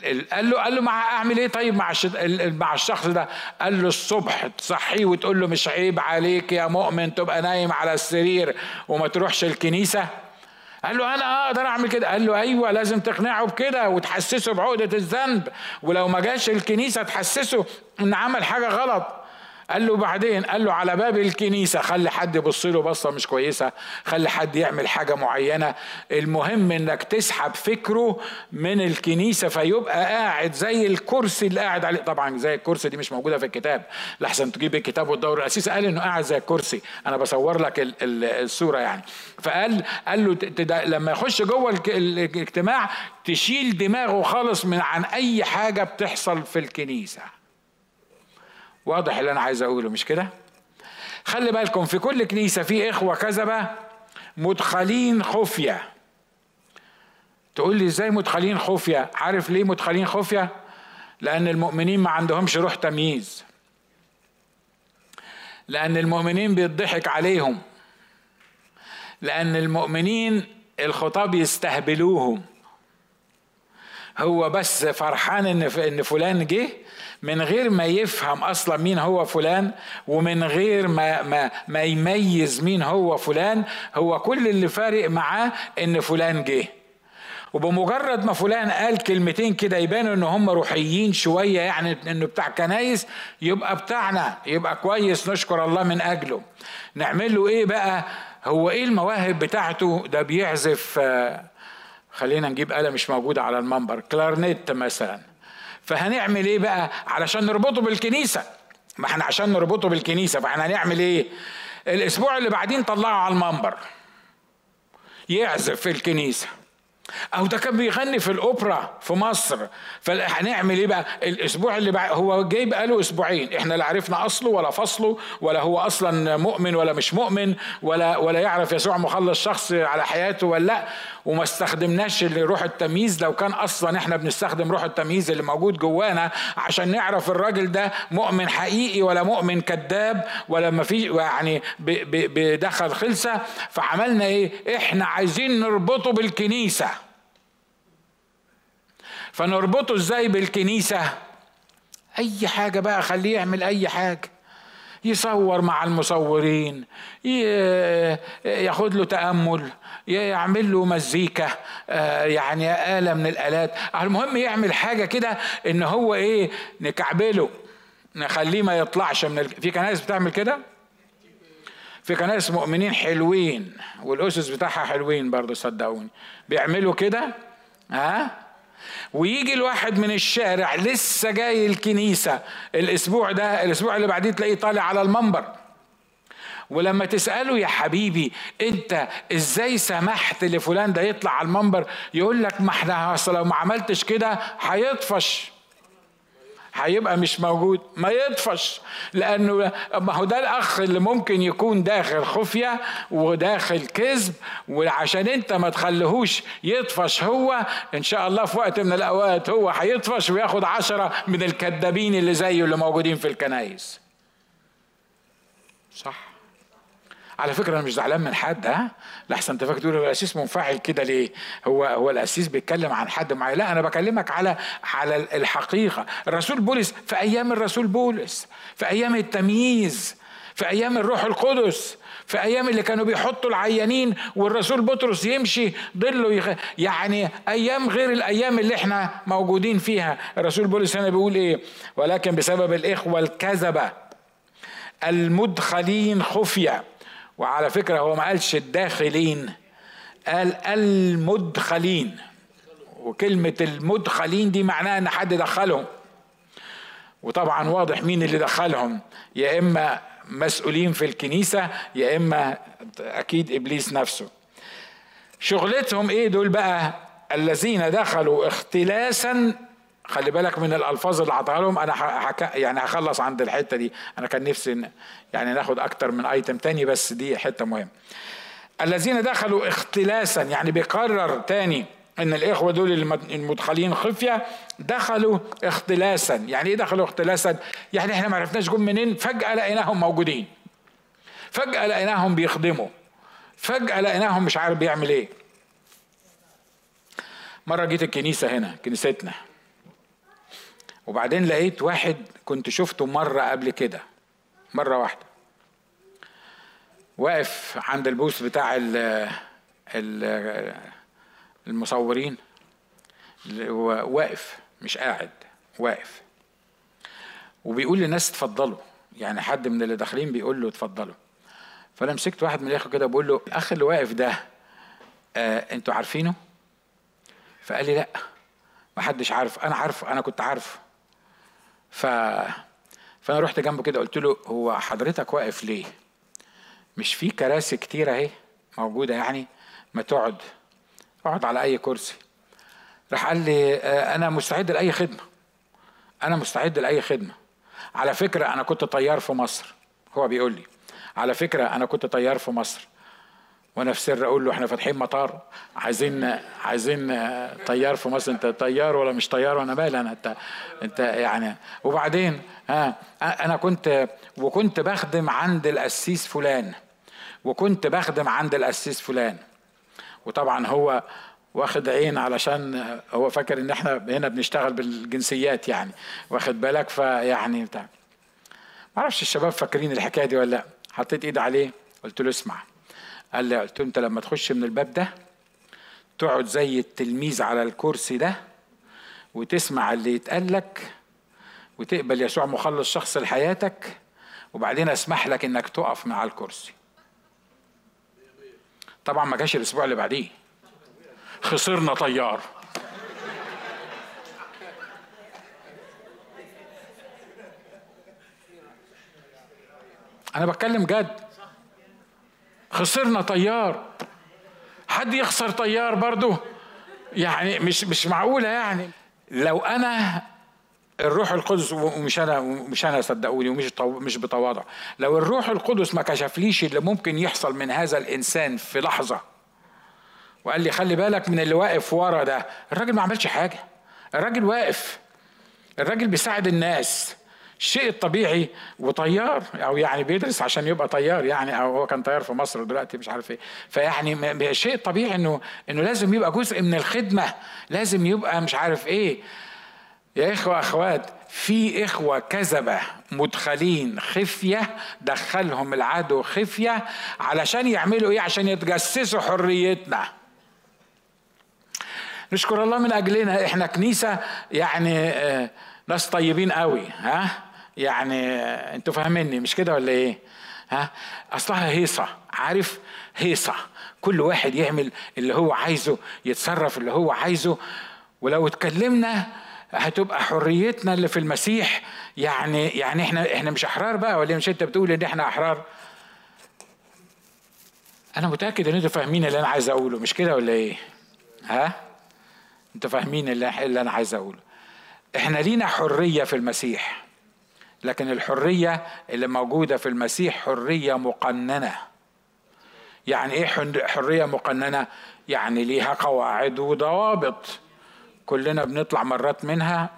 A: ال قال له قال له مع أعمل إيه طيب مع مع الشخص ده؟ قال له الصبح تصحيه وتقول له مش عيب عليك يا مؤمن تبقى نايم على السرير وما تروحش الكنيسة. قال له أنا أقدر أعمل كده؟ قال له أيوه لازم تقنعه بكده وتحسسه بعقدة الذنب ولو ما جاش الكنيسة تحسسه إن عمل حاجة غلط. قال له بعدين قال له على باب الكنيسة. خلي حد يبص له بصة مش كويسة. خلي حد يعمل حاجة معينة. المهم إنك تسحب فكره من الكنيسة فيبقى قاعد زي الكرسي اللي قاعد عليه. طبعا زي الكرسي دي مش موجودة في الكتاب. لحسن تجيب الكتاب وتدور الأسيس قال إنه قاعد زي الكرسي. أنا بصور لك الصورة يعني. فقال قال له لما يخش جوه الاجتماع تشيل دماغه خالص من عن أي حاجة بتحصل في الكنيسة. واضح اللي أنا عايز أقوله مش كده؟ خلي بالكم في كل كنيسة في إخوة كذبة مدخلين خفية. تقول لي إزاي مدخلين خفية؟ عارف ليه مدخلين خفية؟ لأن المؤمنين ما عندهمش روح تمييز. لأن المؤمنين بيضحك عليهم. لأن المؤمنين الخطاب يستهبلوهم. هو بس فرحان إن إن فلان جه من غير ما يفهم أصلا مين هو فلان ومن غير ما ما ما يميز مين هو فلان هو كل اللي فارق معاه إن فلان جه. وبمجرد ما فلان قال كلمتين كده يبانوا إن هم روحيين شوية يعني إنه بتاع كنايس يبقى بتاعنا يبقى كويس نشكر الله من أجله. نعمل له إيه بقى؟ هو إيه المواهب بتاعته؟ ده بيعزف خلينا نجيب آلة مش موجودة على المنبر كلارنيت مثلا. فهنعمل إيه بقى؟ علشان نربطه بالكنيسة. ما إحنا عشان نربطه بالكنيسة فإحنا هنعمل إيه؟ الأسبوع اللي بعدين طلعه على المنبر. يعزف في الكنيسة. أو ده كان بيغني في الأوبرا في مصر. فهنعمل إيه بقى؟ الأسبوع اللي بعد هو جاي بقاله أسبوعين. إحنا لا عرفنا أصله ولا فصله ولا هو أصلا مؤمن ولا مش مؤمن ولا ولا يعرف يسوع مخلص شخص على حياته ولا لأ. وما استخدمناش روح التمييز لو كان أصلا إحنا بنستخدم روح التمييز اللي موجود جوانا عشان نعرف الراجل ده مؤمن حقيقي ولا مؤمن كذاب ولا ما في يعني بدخل خلسه فعملنا إيه؟ إحنا عايزين نربطه بالكنيسة. فنربطه إزاي بالكنيسة؟ أي حاجة بقى خليه يعمل أي حاجة. يصور مع المصورين ياخد له تأمل يعمل له مزيكا آه، يعني آلة من الآلات. المهم يعمل حاجة كده إن هو إيه نكعبله نخليه ما يطلعش من ال... في كنائس بتعمل كده؟ في كنائس مؤمنين حلوين والأسس بتاعها حلوين برضه صدقوني. بيعملوا كده؟ ها؟ ويجي الواحد من الشارع لسه جاي الكنيسة الأسبوع ده الأسبوع اللي بعديه تلاقيه طالع على المنبر. ولما تسأله يا حبيبي أنت إزاي سمحت لفلان ده يطلع على المنبر؟ يقول لك ما إحنا لو ما عملتش كده هيطفش. هيبقى مش موجود ما يطفش. لأنه ما هو ده الأخ اللي ممكن يكون داخل خفية وداخل كذب وعشان أنت ما تخليهوش يطفش هو إن شاء الله في وقت من الأوقات هو هيطفش وياخد عشرة من الكذابين اللي زيه اللي موجودين في الكنايس صح. على فكرة أنا مش زعلان من حد ها؟ لحسن انت فاكر تقول الأسيس منفعل كده ليه؟ هو هو الأسيس بيتكلم عن حد معين. لا أنا بكلمك على على الحقيقة. الرسول بولس في أيام الرسول بولس في أيام التمييز في أيام الروح القدس في أيام اللي كانوا بيحطوا العيانين والرسول بطرس يمشي ضله يخ... يعني أيام غير الأيام اللي إحنا موجودين فيها. الرسول بولس هنا بيقول إيه؟ ولكن بسبب الإخوة الكذبة المدخلين خفية. وعلى فكرة هو ما قالش الداخلين قال المدخلين. وكلمة المدخلين دي معناها إن حد دخلهم. وطبعا واضح مين اللي دخلهم. يا إما مسؤولين في الكنيسة يا إما أكيد إبليس نفسه. شغلتهم إيه دول بقى؟ الذين دخلوا اختلاسا خلي بالك من الألفاظ اللي عطاها لهم. أنا حك... يعني هخلص عند الحتة دي. أنا كان نفسي يعني ناخد أكتر من ايتم تاني بس دي حتة مهمة. الذين دخلوا اختلاسا يعني بيقرر تاني إن الإخوة دول المدخلين خفية دخلوا اختلاسا. يعني إيه دخلوا اختلاسا؟ يعني إحنا ما عرفناش جم منين فجأة لقيناهم موجودين. فجأة لقيناهم بيخدموا. فجأة لقيناهم مش عارف بيعمل إيه. مرة جيت الكنيسة هنا كنيستنا. وبعدين لقيت واحد كنت شفته مرة قبل كده مرة واحدة. واقف عند البوث بتاع ال المصورين. واقف مش قاعد واقف. وبيقول للناس اتفضلوا. يعني حد من اللي داخلين بيقول له اتفضلوا. فأنا مسكت واحد من الاخوه كده بقول له الأخ اللي واقف ده آه أنتوا عارفينه؟ فقال لي لأ. ما حدش عارف. أنا عارف أنا كنت عارفه. ف فأنا رحت جنبه كده قلت له هو حضرتك واقف ليه؟ مش في كراسي كتير أهي موجودة يعني ما تقعد اقعد على أي كرسي. راح قال لي آه، أنا مستعد لأي خدمة. أنا مستعد لأي خدمة. على فكرة أنا كنت طيار في مصر هو بيقول لي. على فكرة أنا كنت طيار في مصر. وأنا في سر أقول له إحنا فاتحين مطار عايزين عايزين طيار في مصر انت طيار ولا مش طيار؟ وأنا مالي أنا؟ انت انت يعني وبعدين ها أنا كنت وكنت بخدم عند القسيس فلان وكنت بخدم عند القسيس فلان. وطبعا هو واخد عين علشان هو فاكر ان إحنا هنا بنشتغل بالجنسيات يعني واخد بالك؟ فيعني بتاع. ما أعرفش الشباب فاكرين الحكاية دي ولا لا. حطيت ايدي عليه قلت له اسمع. قال لي قلت له أنت لما تخش من الباب ده تقعد زي التلميذ على الكرسي ده وتسمع اللي يتقال لك وتقبل يسوع مخلص شخص لحياتك وبعدين أسمح لك إنك تقف مع الكرسي. طبعا ما جاش الأسبوع اللي بعديه. خسرنا طيار. أنا بتكلم جد. خسرنا طيار. حد يخسر طيار برضه؟ يعني مش مش معقولة يعني. لو أنا الروح القدس ومش أنا مش أنا صدقوني ومش مش بتواضع. لو الروح القدس ما كشفليش اللي ممكن يحصل من هذا الإنسان في لحظة وقال لي خلي بالك من اللي واقف ورا ده. الراجل ما عملش حاجة. الراجل واقف. الراجل بيساعد الناس. الشيء الطبيعي وطيار أو يعني بيدرس عشان يبقى طيار يعني أو هو كان طيار في مصر دلوقتي مش عارف إيه. فيعني الشيء الطبيعي إنه إنه لازم يبقى جزء من الخدمة. لازم يبقى مش عارف إيه. يا إخوة أخوات في إخوة كذبة مدخلين خفية دخلهم العدو خفية علشان يعملوا إيه؟ عشان يتجسسوا حريتنا. نشكر الله من أجلنا إحنا كنيسة يعني آه، ناس طيبين قوي ها؟ يعني أنتوا فاهميني مش كده ولا إيه؟ ها؟ أصلها هيصة عارف؟ هيصة. كل واحد يعمل اللي هو عايزه يتصرف اللي هو عايزه. ولو اتكلمنا هتبقى حريتنا اللي في المسيح. يعني يعني إحنا إحنا مش أحرار بقى ولا مش أنت بتقول إن إحنا أحرار؟ أنا متأكد إن أنتوا فاهمين اللي أنا عايز أقوله مش كده ولا إيه؟ ها؟ أنتوا فاهمين اللي, اللي أنا عايز أقوله. إحنا لينا حرية في المسيح. لكن الحرية اللي موجودة في المسيح حرية مقننة. يعني إيه حرية مقننة؟ يعني ليها قواعد وضوابط. كلنا بنطلع مرات منها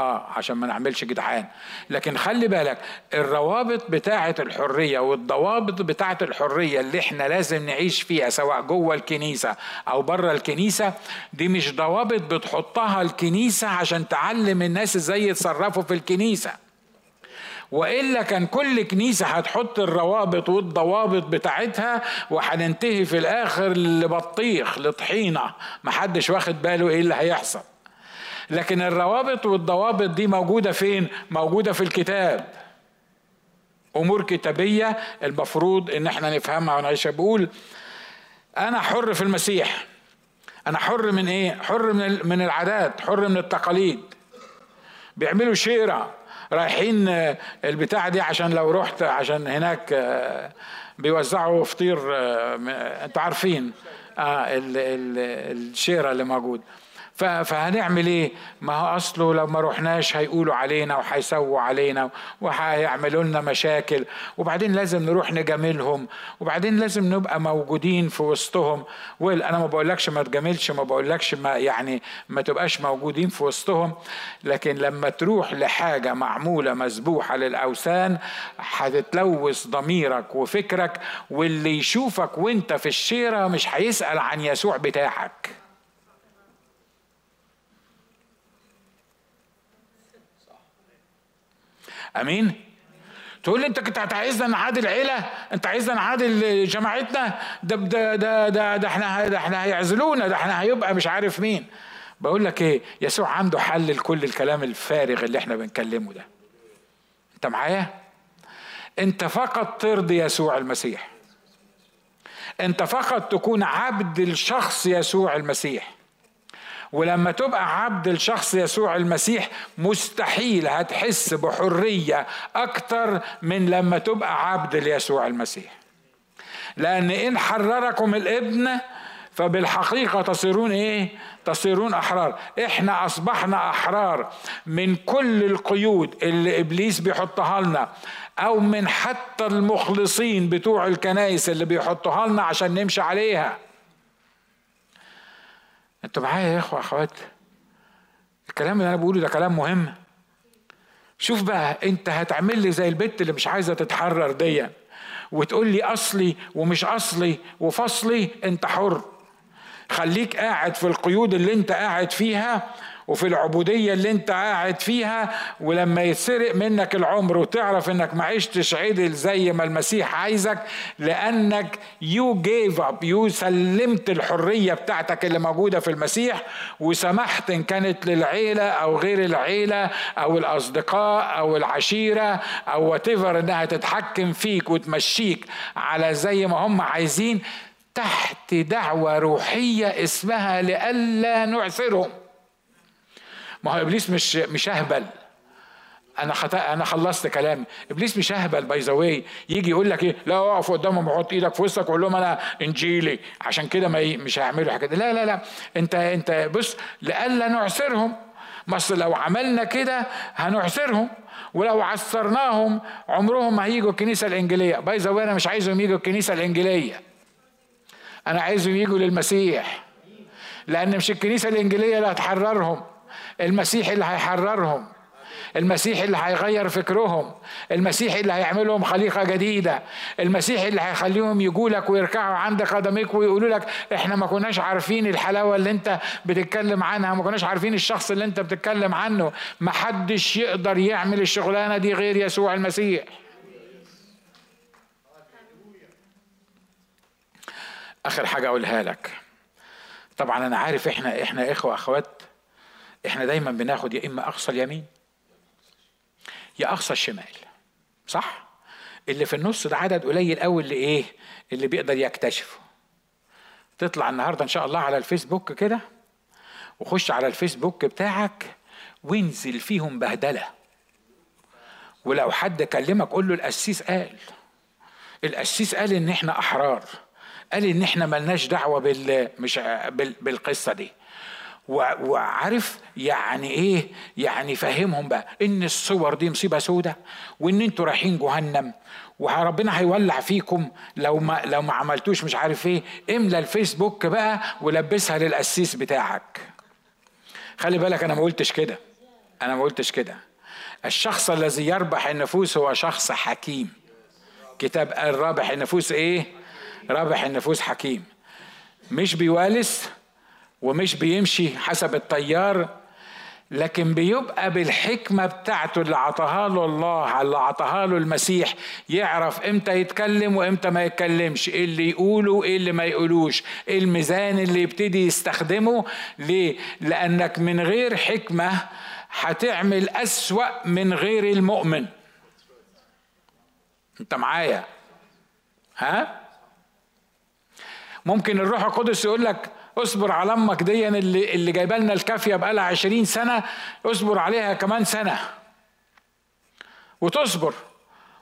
A: آه عشان ما نعملش جدعان. لكن خلي بالك الروابط بتاعة الحرية والضوابط بتاعة الحرية اللي إحنا لازم نعيش فيها سواء جوه الكنيسة أو بره الكنيسة دي مش ضوابط بتحطها الكنيسة عشان تعلم الناس إزاي يتصرفوا في الكنيسة. وإلا كان كل كنيسة هتحط الروابط والضوابط بتاعتها وهننتهي في الآخر لبطيخ لطحينة. محدش واخد باله إيه اللي هيحصل. لكن الروابط والضوابط دي موجودة فين؟ موجودة في الكتاب. أمور كتابية المفروض إن إحنا نفهمها. ونعيشها بقول؟ أنا حر في المسيح. أنا حر من إيه؟ حر من من العادات حر من التقاليد. بيعملوا شيرة. رايحين آه، البتاعة دي عشان لو رحت عشان هناك آه، بيوزعوا فطير آه، أنتوا عارفين آه الشيرة اللي موجود. فهنعمل إيه؟ ما هو أصله لو ما رحناش هيقولوا علينا وهيسووا علينا وهيعملوا لنا مشاكل. وبعدين لازم نروح نجاملهم. وبعدين لازم نبقى موجودين في وسطهم. ويل أنا ما بقولكش ما تجاملش ما بقولكش ما يعني ما تبقاش موجودين في وسطهم. لكن لما تروح لحاجة معمولة مذبوحة للأوثان هتتلوث ضميرك وفكرك واللي يشوفك وأنت في الشيرة مش هيسأل عن يسوع بتاعك. أمين؟ تقول لي انت كنت عايزنا نعادل العيلة؟ انت عايزنا نعادل جماعتنا؟ ده ده ده ده, ده إحنا ده إحنا هيعزلونا ده إحنا هيبقى مش عارف مين. بقول لك إيه يسوع عنده حل لكل الكلام الفارغ اللي إحنا بنكلمه ده. انت معايا؟ انت فقط ترضي يسوع المسيح. انت فقط تكون عبد الشخص يسوع المسيح. ولما تبقى عبد الشخص يسوع المسيح مستحيل هتحس بحرية أكتر من لما تبقى عبد ليسوع المسيح. لأن إن حرركم الإبن فبالحقيقة تصيرون إيه؟ تصيرون أحرار. إحنا أصبحنا أحرار من كل القيود اللي إبليس بيحطها لنا أو من حتى المخلصين بتوع الكنائس اللي بيحطوها لنا عشان نمشي عليها. أنتوا معايا يا إخوة أخوات. الكلام اللي أنا بقوله ده كلام مهم. شوف بقى أنت هتعمل لي زي البت اللي مش عايزة تتحرر دي. وتقول لي أصلي ومش أصلي وفصلي أنت حر. خليك قاعد في القيود اللي أنت قاعد فيها وفي العبودية اللي انت قاعد فيها ولما يتسرق منك العمر وتعرف انك ما عشتش عدل زي ما المسيح عايزك لأنك you give up، you سلمت الحرية بتاعتك اللي موجودة في المسيح وسمحت إن كانت للعيلة أو غير العيلة أو الأصدقاء أو العشيرة أو whatever إنها تتحكم فيك وتمشيك على زي ما هم عايزين تحت دعوة روحية اسمها لئلا نعثرهم. ما هو إبليس مش مش أهبل. أنا أنا خلصت كلامي إبليس مش أهبل by the way يجي يقول لك إيه؟ لا اقف قدامهم وحط إيدك في وسطك وقول لهم أنا إنجيلي. عشان كده ما مش هيعملوا حاجة لا لا لا. انت أنت بص لئلا نعثرهم. بس لو عملنا كده هنعثرهم. ولو عسرناهم عمرهم ما هيجوا الكنيسة الإنجيلية. باي ذا أنا مش عايزهم يجوا الكنيسة الإنجيلية. أنا عايزهم يجوا للمسيح. لأن مش الكنيسة الإنجيلية اللي هتحررهم. المسيح اللي هيحررهم المسيح اللي هيغير فكرهم المسيح اللي هيعملهم خليقة جديدة المسيح اللي هيخليهم يجوا لك ويركعوا عند قدميك ويقولوا لك إحنا ما كناش عارفين الحلاوة اللي أنت بتتكلم عنها ما كناش عارفين الشخص اللي أنت بتتكلم عنه ما حدش يقدر يعمل الشغلانة دي غير يسوع المسيح. آخر حاجة أقولها لك. طبعا أنا عارف إحنا إحنا إخوة أخوات إحنا دايما بناخد يا إما أقصى اليمين يا أقصى الشمال صح؟ اللي في النص ده عدد قليل قوي اللي إيه؟ اللي بيقدر يكتشفه. تطلع النهارده إن شاء الله على الفيسبوك كده وخش على الفيسبوك بتاعك وانزل فيهم بهدلة. ولو حد كلمك قول له القسيس قال. القسيس قال إن إحنا أحرار قال إن إحنا ملناش دعوة بال مش بالقصة دي. وعارف يعني إيه؟ يعني فهمهم بقى ان الصور دي مصيبة سودة وان أنتوا رايحين جهنم وربنا هيولع فيكم لو ما لو ما عملتوش مش عارف إيه املى الفيسبوك بقى ولبسها للقسيس بتاعك. خلي بالك أنا ما قلتش كده أنا ما قلتش كده. الشخص الذي يربح النفوس هو شخص حكيم. كتاب الرابح النفوس إيه؟ رابح النفوس حكيم. مش بيوالس ومش بيمشي حسب التيار لكن بيبقى بالحكمة بتاعته اللي عطاها له الله اللي عطاها له المسيح يعرف إمتى يتكلم وإمتى ما يتكلمش إيه اللي يقوله إيه اللي ما يقولوش إيه الميزان اللي يبتدي يستخدمه ليه؟ لأنك من غير حكمة هتعمل أسوأ من غير المؤمن. أنت معايا؟ ها؟ ممكن الروح القدس يقول لك اصبر على أمك دي اللي اللي جايبة لنا الكافية بقالها عشرين سنة اصبر عليها كمان سنة. وتصبر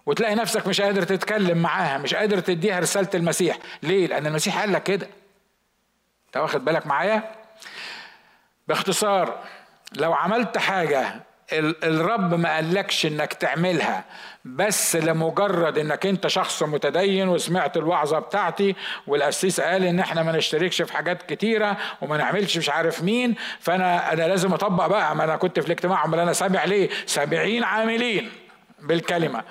A: وتلاقي نفسك مش قادر تتكلم معاها مش قادر تديها رسالة المسيح. ليه؟ لأن المسيح قال لك كده. أنت واخد بالك معايا؟ باختصار لو عملت حاجة الرب ما قالكش إنك تعملها بس لمجرد إنك أنت شخص متدين وسمعت الوعظة بتاعتي والقسيس قال إن إحنا ما نشتركش في حاجات كتيرة وما نعملش مش عارف مين فأنا أنا لازم أطبق بقى. ما أنا كنت في الاجتماع امال أنا سامع ليه؟ سابعين عاملين بالكلمة.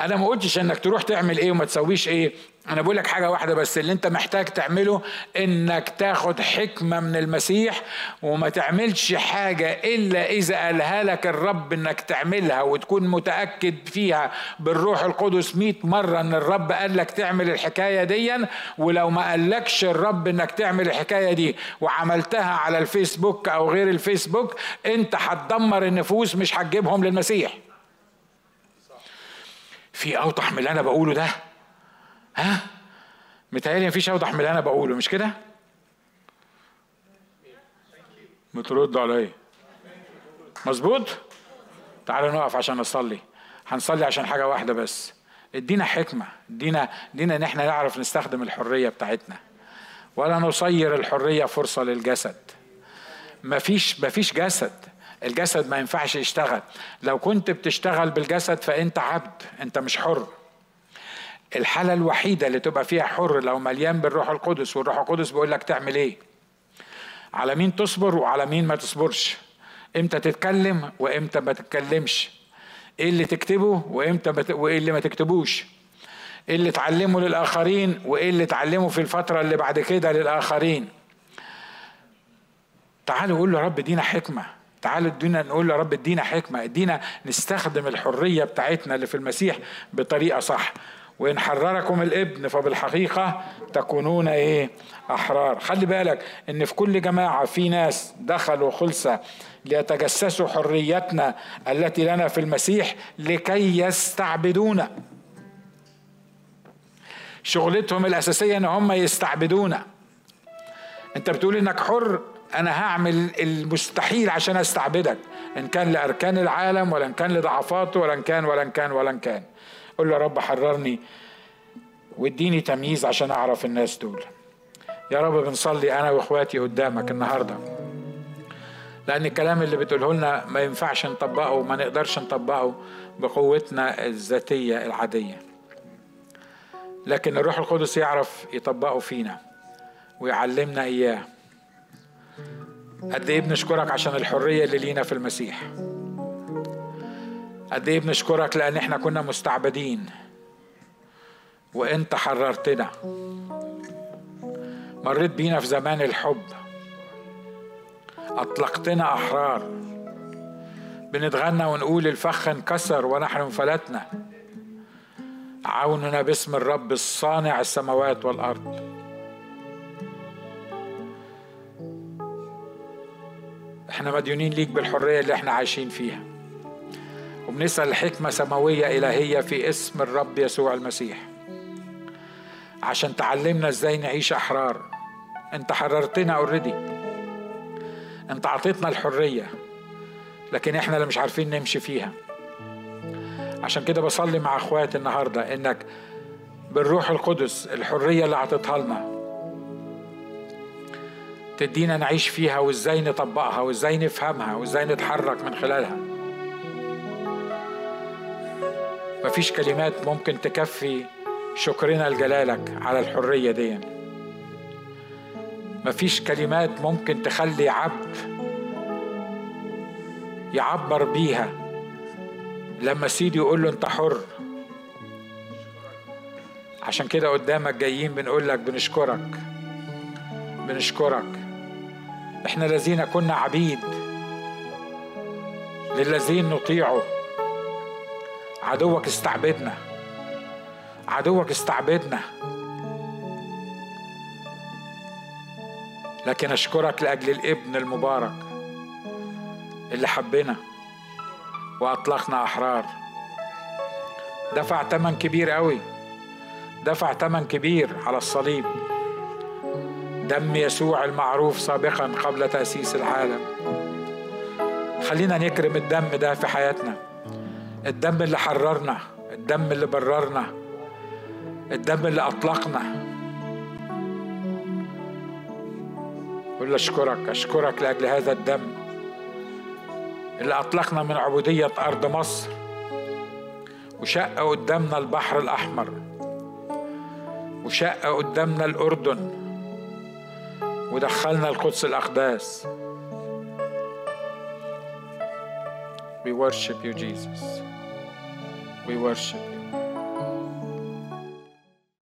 A: أنا ما قلتش إنك تروح تعمل إيه وما تسويش إيه. أنا بقول لك حاجة واحدة بس اللي انت محتاج تعمله انك تاخد حكمة من المسيح وما تعملش حاجة إلا إذا قالها لك الرب إنك تعملها وتكون متأكد فيها بالروح القدس مئة مرة إن الرب قال لك تعمل الحكاية دي ولو ما قالكش الرب إنك تعمل الحكاية دي وعملتها على الفيسبوك أو غير الفيسبوك أنت هتدمر النفوس مش هتجيبهم للمسيح. في أوضح من اللي أنا بقوله ده؟ ها؟ متهيألي مفيش اوضح من اللي أنا بقوله مش كده؟ بترد عليا. مظبوط؟ تعالوا نقف عشان نصلي. هنصلي عشان حاجة واحدة بس. ادينا حكمة. ادينا ادينا إن إحنا نعرف نستخدم الحرية بتاعتنا. ولا نصير الحرية فرصة للجسد. مفيش مفيش جسد. الجسد ما ينفعش يشتغل. لو كنت بتشتغل بالجسد فأنت عبد أنت مش حر. الحالة الوحيدة اللي تبقى فيها حر لو مليان بالروح القدس والروح القدس بيقول لك تعمل إيه؟ على مين تصبر وعلى مين ما تصبرش. إمتى تتكلم وإمتى ما تتكلمش. إيه اللي تكتبه وإمتى بت... وإيه اللي ما تكتبوش. إيه اللي تعلمه للآخرين وإيه اللي تعلمه في الفترة اللي بعد كده للآخرين. تعالوا قول له رب دينا حكمة. تعالوا ادينا نقول يا رب ادينا حكمة. ادينا نستخدم الحرية بتاعتنا اللي في المسيح بطريقة صح. وإن حرركم الإبن فبالحقيقة تكونون إيه؟ أحرار. خلي بالك إن في كل جماعة في ناس دخلوا خلصة ليتجسسوا حريتنا التي لنا في المسيح لكي يستعبدونا شغلتهم الأساسية إن هم يستعبدونا أنت بتقول إنك حر أنا هعمل المستحيل عشان أستعبدك. إن كان لأركان العالم ولا إن كان لضعفاته ولا إن كان ولا إن كان ولا إن كان. قول له يا رب حررني واديني تمييز عشان أعرف الناس دول. يا رب بنصلي أنا وإخواتي قدامك النهارده. لأن الكلام اللي بتقوله لنا ما ينفعش نطبقه وما نقدرش نطبقه بقوتنا الذاتية العادية. لكن الروح القدس يعرف يطبقه فينا ويعلمنا إياه. قد إيه بنشكرك عشان الحرية اللي لينا في المسيح. قد إيه بنشكرك لأن إحنا كنا مستعبدين. وانت حررتنا مريت بينا في زمان الحب. أطلقتنا أحرار. بنتغنى ونقول الفخ انكسر ونحن انفلتنا. عوننا باسم الرب الصانع السماوات والأرض. إحنا مديونين ليك بالحرية اللي إحنا عايشين فيها. وبنسأل حكمة سماوية إلهية في اسم الرب يسوع المسيح. عشان تعلمنا إزاي نعيش أحرار. أنت حررتنا اوريدي أنت عطيتنا الحرية. لكن إحنا اللي مش عارفين نمشي فيها. عشان كده بصلي مع أخواتي النهارده إنك بالروح القدس الحرية اللي عطيتها لنا تدينا نعيش فيها وإزاي نطبقها وإزاي نفهمها وإزاي نتحرك من خلالها. مفيش كلمات ممكن تكفي شكرنا لجلالك على الحرية دي. مفيش كلمات ممكن تخلي عبد يعبر بيها لما سيدي يقول له انت حر. عشان كده قدامك جايين بنقول لك بنشكرك بنشكرك. إحنا الذين كنا عبيد للذين نطيعه. عدوك استعبدنا. عدوك استعبدنا. لكن أشكرك لأجل الإبن المبارك اللي حبنا وأطلقنا أحرار. دفع ثمن كبير قوي. دفع ثمن كبير على الصليب. دم يسوع المعروف سابقا قبل تأسيس العالم. خلينا نكرم الدم ده في حياتنا. الدم اللي حررنا الدم اللي بررنا الدم اللي أطلقنا قل أشكرك أشكرك لأجل هذا الدم اللي أطلقنا من عبودية أرض مصر وشق قدامنا البحر الأحمر وشق قدامنا الأردن ودخلنا القدس الأقداس We worship you, Jesus. We worship you.